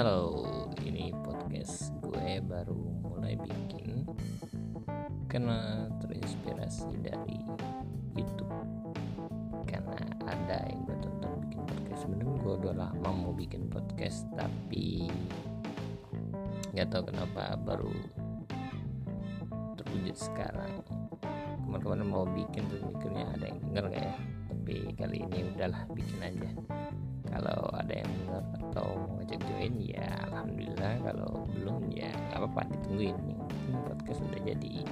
Halo, ini podcast gue baru mulai bikin karena terinspirasi dari YouTube. Karena ada yang gue tonton bikin podcast. sebenernya gue udah lama mau bikin podcast tapi nggak tahu kenapa baru terwujud sekarang. Kemarin-kemarin mau bikin terus mikirnya ada yang denger nggak ya? Tapi kali ini udahlah bikin aja. Kalau join ya alhamdulillah kalau belum ya nggak apa-apa ditungguin. Podcast udah jadi